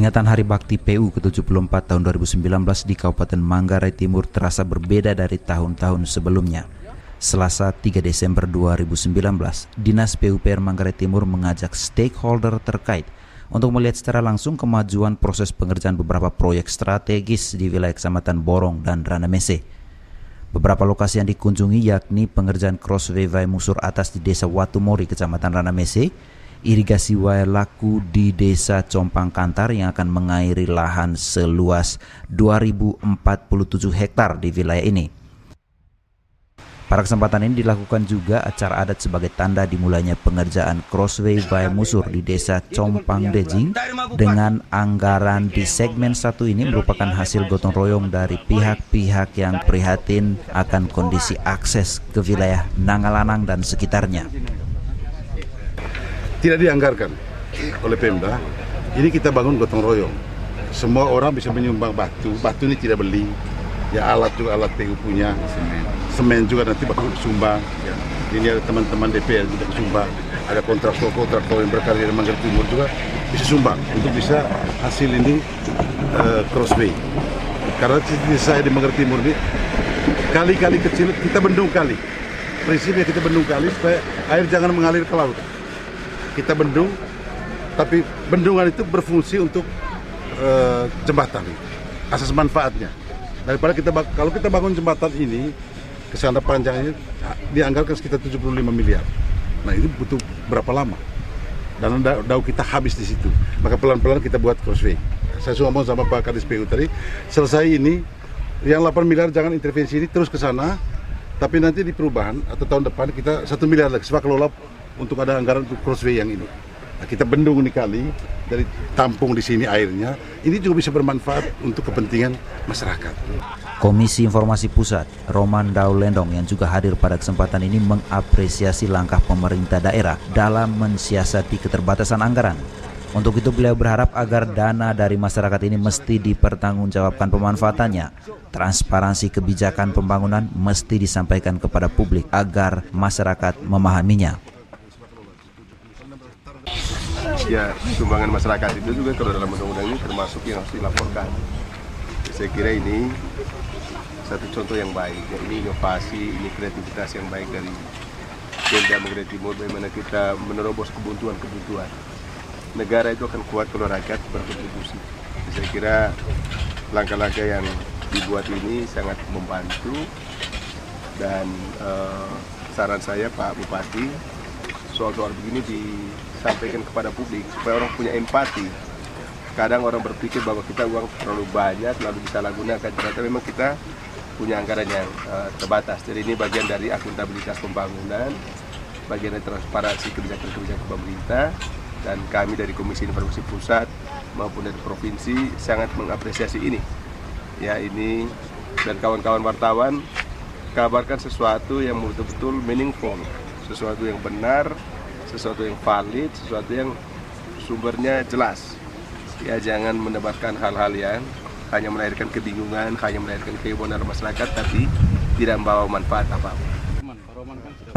Peringatan Hari Bakti PU ke-74 tahun 2019 di Kabupaten Manggarai Timur terasa berbeda dari tahun-tahun sebelumnya. Selasa 3 Desember 2019, Dinas PUPR Manggarai Timur mengajak stakeholder terkait untuk melihat secara langsung kemajuan proses pengerjaan beberapa proyek strategis di wilayah Kecamatan Borong dan Ranamese. Beberapa lokasi yang dikunjungi yakni pengerjaan crossway Musur Atas di Desa Watumori, Kecamatan Ranamese, irigasi laku di Desa Compang Kantar yang akan mengairi lahan seluas 2047 hektar di wilayah ini. Pada kesempatan ini dilakukan juga acara adat sebagai tanda dimulainya pengerjaan crossway via Musur di desa Compang Dejing dengan anggaran di segmen satu ini merupakan hasil gotong royong dari pihak-pihak yang prihatin akan kondisi akses ke wilayah Nangalanang dan sekitarnya tidak dianggarkan oleh Pemda. Ini kita bangun gotong royong. Semua orang bisa menyumbang batu. Batu ini tidak beli. Ya alat juga alat PU punya. Semen. Semen juga nanti bakal sumbang. Ya. Ini ada teman-teman DPR juga sumbang. Ada kontraktor-kontraktor yang berkarya di Manggarai Timur juga bisa sumbang untuk bisa hasil ini uh, crossway. Karena di saya di Manggarai Timur ini kali-kali kecil kita bendung kali. Prinsipnya kita bendung kali supaya air jangan mengalir ke laut kita bendung, tapi bendungan itu berfungsi untuk uh, jembatan, asas manfaatnya. Daripada kita kalau kita bangun jembatan ini, ke sana panjangnya dianggarkan sekitar 75 miliar. Nah itu butuh berapa lama? Dan dau kita habis di situ. Maka pelan-pelan kita buat crossway. Saya sudah ngomong sama Pak Kadis PU tadi, selesai ini, yang 8 miliar jangan intervensi ini terus ke sana, tapi nanti di perubahan atau tahun depan kita satu miliar lagi sebab kelola untuk ada anggaran untuk crossway yang ini. Nah, kita bendung nih kali dari tampung di sini airnya, ini juga bisa bermanfaat untuk kepentingan masyarakat. Komisi Informasi Pusat, Roman Daulendong yang juga hadir pada kesempatan ini mengapresiasi langkah pemerintah daerah dalam mensiasati keterbatasan anggaran. Untuk itu beliau berharap agar dana dari masyarakat ini mesti dipertanggungjawabkan pemanfaatannya. Transparansi kebijakan pembangunan mesti disampaikan kepada publik agar masyarakat memahaminya ya sumbangan masyarakat itu juga kalau dalam undang-undang ini termasuk yang harus dilaporkan. Saya kira ini satu contoh yang baik. Ya, ini inovasi, ini kreativitas yang baik dari Pemda Manggarai Timur bagaimana kita menerobos kebutuhan-kebutuhan. Negara itu akan kuat kalau rakyat berkontribusi. Saya kira langkah-langkah yang dibuat ini sangat membantu dan uh, saran saya Pak Bupati soal-soal begini disampaikan kepada publik supaya orang punya empati. Kadang orang berpikir bahwa kita uang terlalu banyak lalu bisa gunakan ternyata memang kita punya anggaran yang uh, terbatas. Jadi ini bagian dari akuntabilitas pembangunan bagian dari transparansi kebijakan-kebijakan pemerintah dan kami dari Komisi Informasi Pusat maupun dari provinsi sangat mengapresiasi ini. Ya ini dan kawan-kawan wartawan kabarkan sesuatu yang betul-betul meaningful sesuatu yang benar, sesuatu yang valid, sesuatu yang sumbernya jelas. Ya jangan menebarkan hal-hal yang hanya melahirkan kebingungan, hanya melahirkan kehebohan masyarakat, tapi tidak membawa manfaat apa-apa.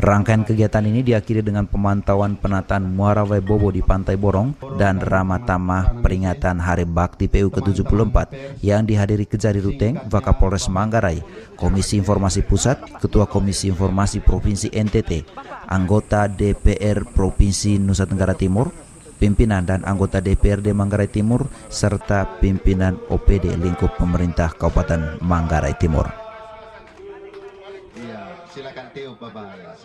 Rangkaian kegiatan ini diakhiri dengan pemantauan penataan Muara Bobo di Pantai Borong dan Ramatamah peringatan Hari Bakti PU ke-74 yang dihadiri Kejari Ruteng, Wakapolres Manggarai, Komisi Informasi Pusat, Ketua Komisi Informasi Provinsi NTT, anggota DPR Provinsi Nusa Tenggara Timur, pimpinan dan anggota DPRD Manggarai Timur, serta pimpinan OPD lingkup pemerintah Kabupaten Manggarai Timur. teu papai ¿sabes?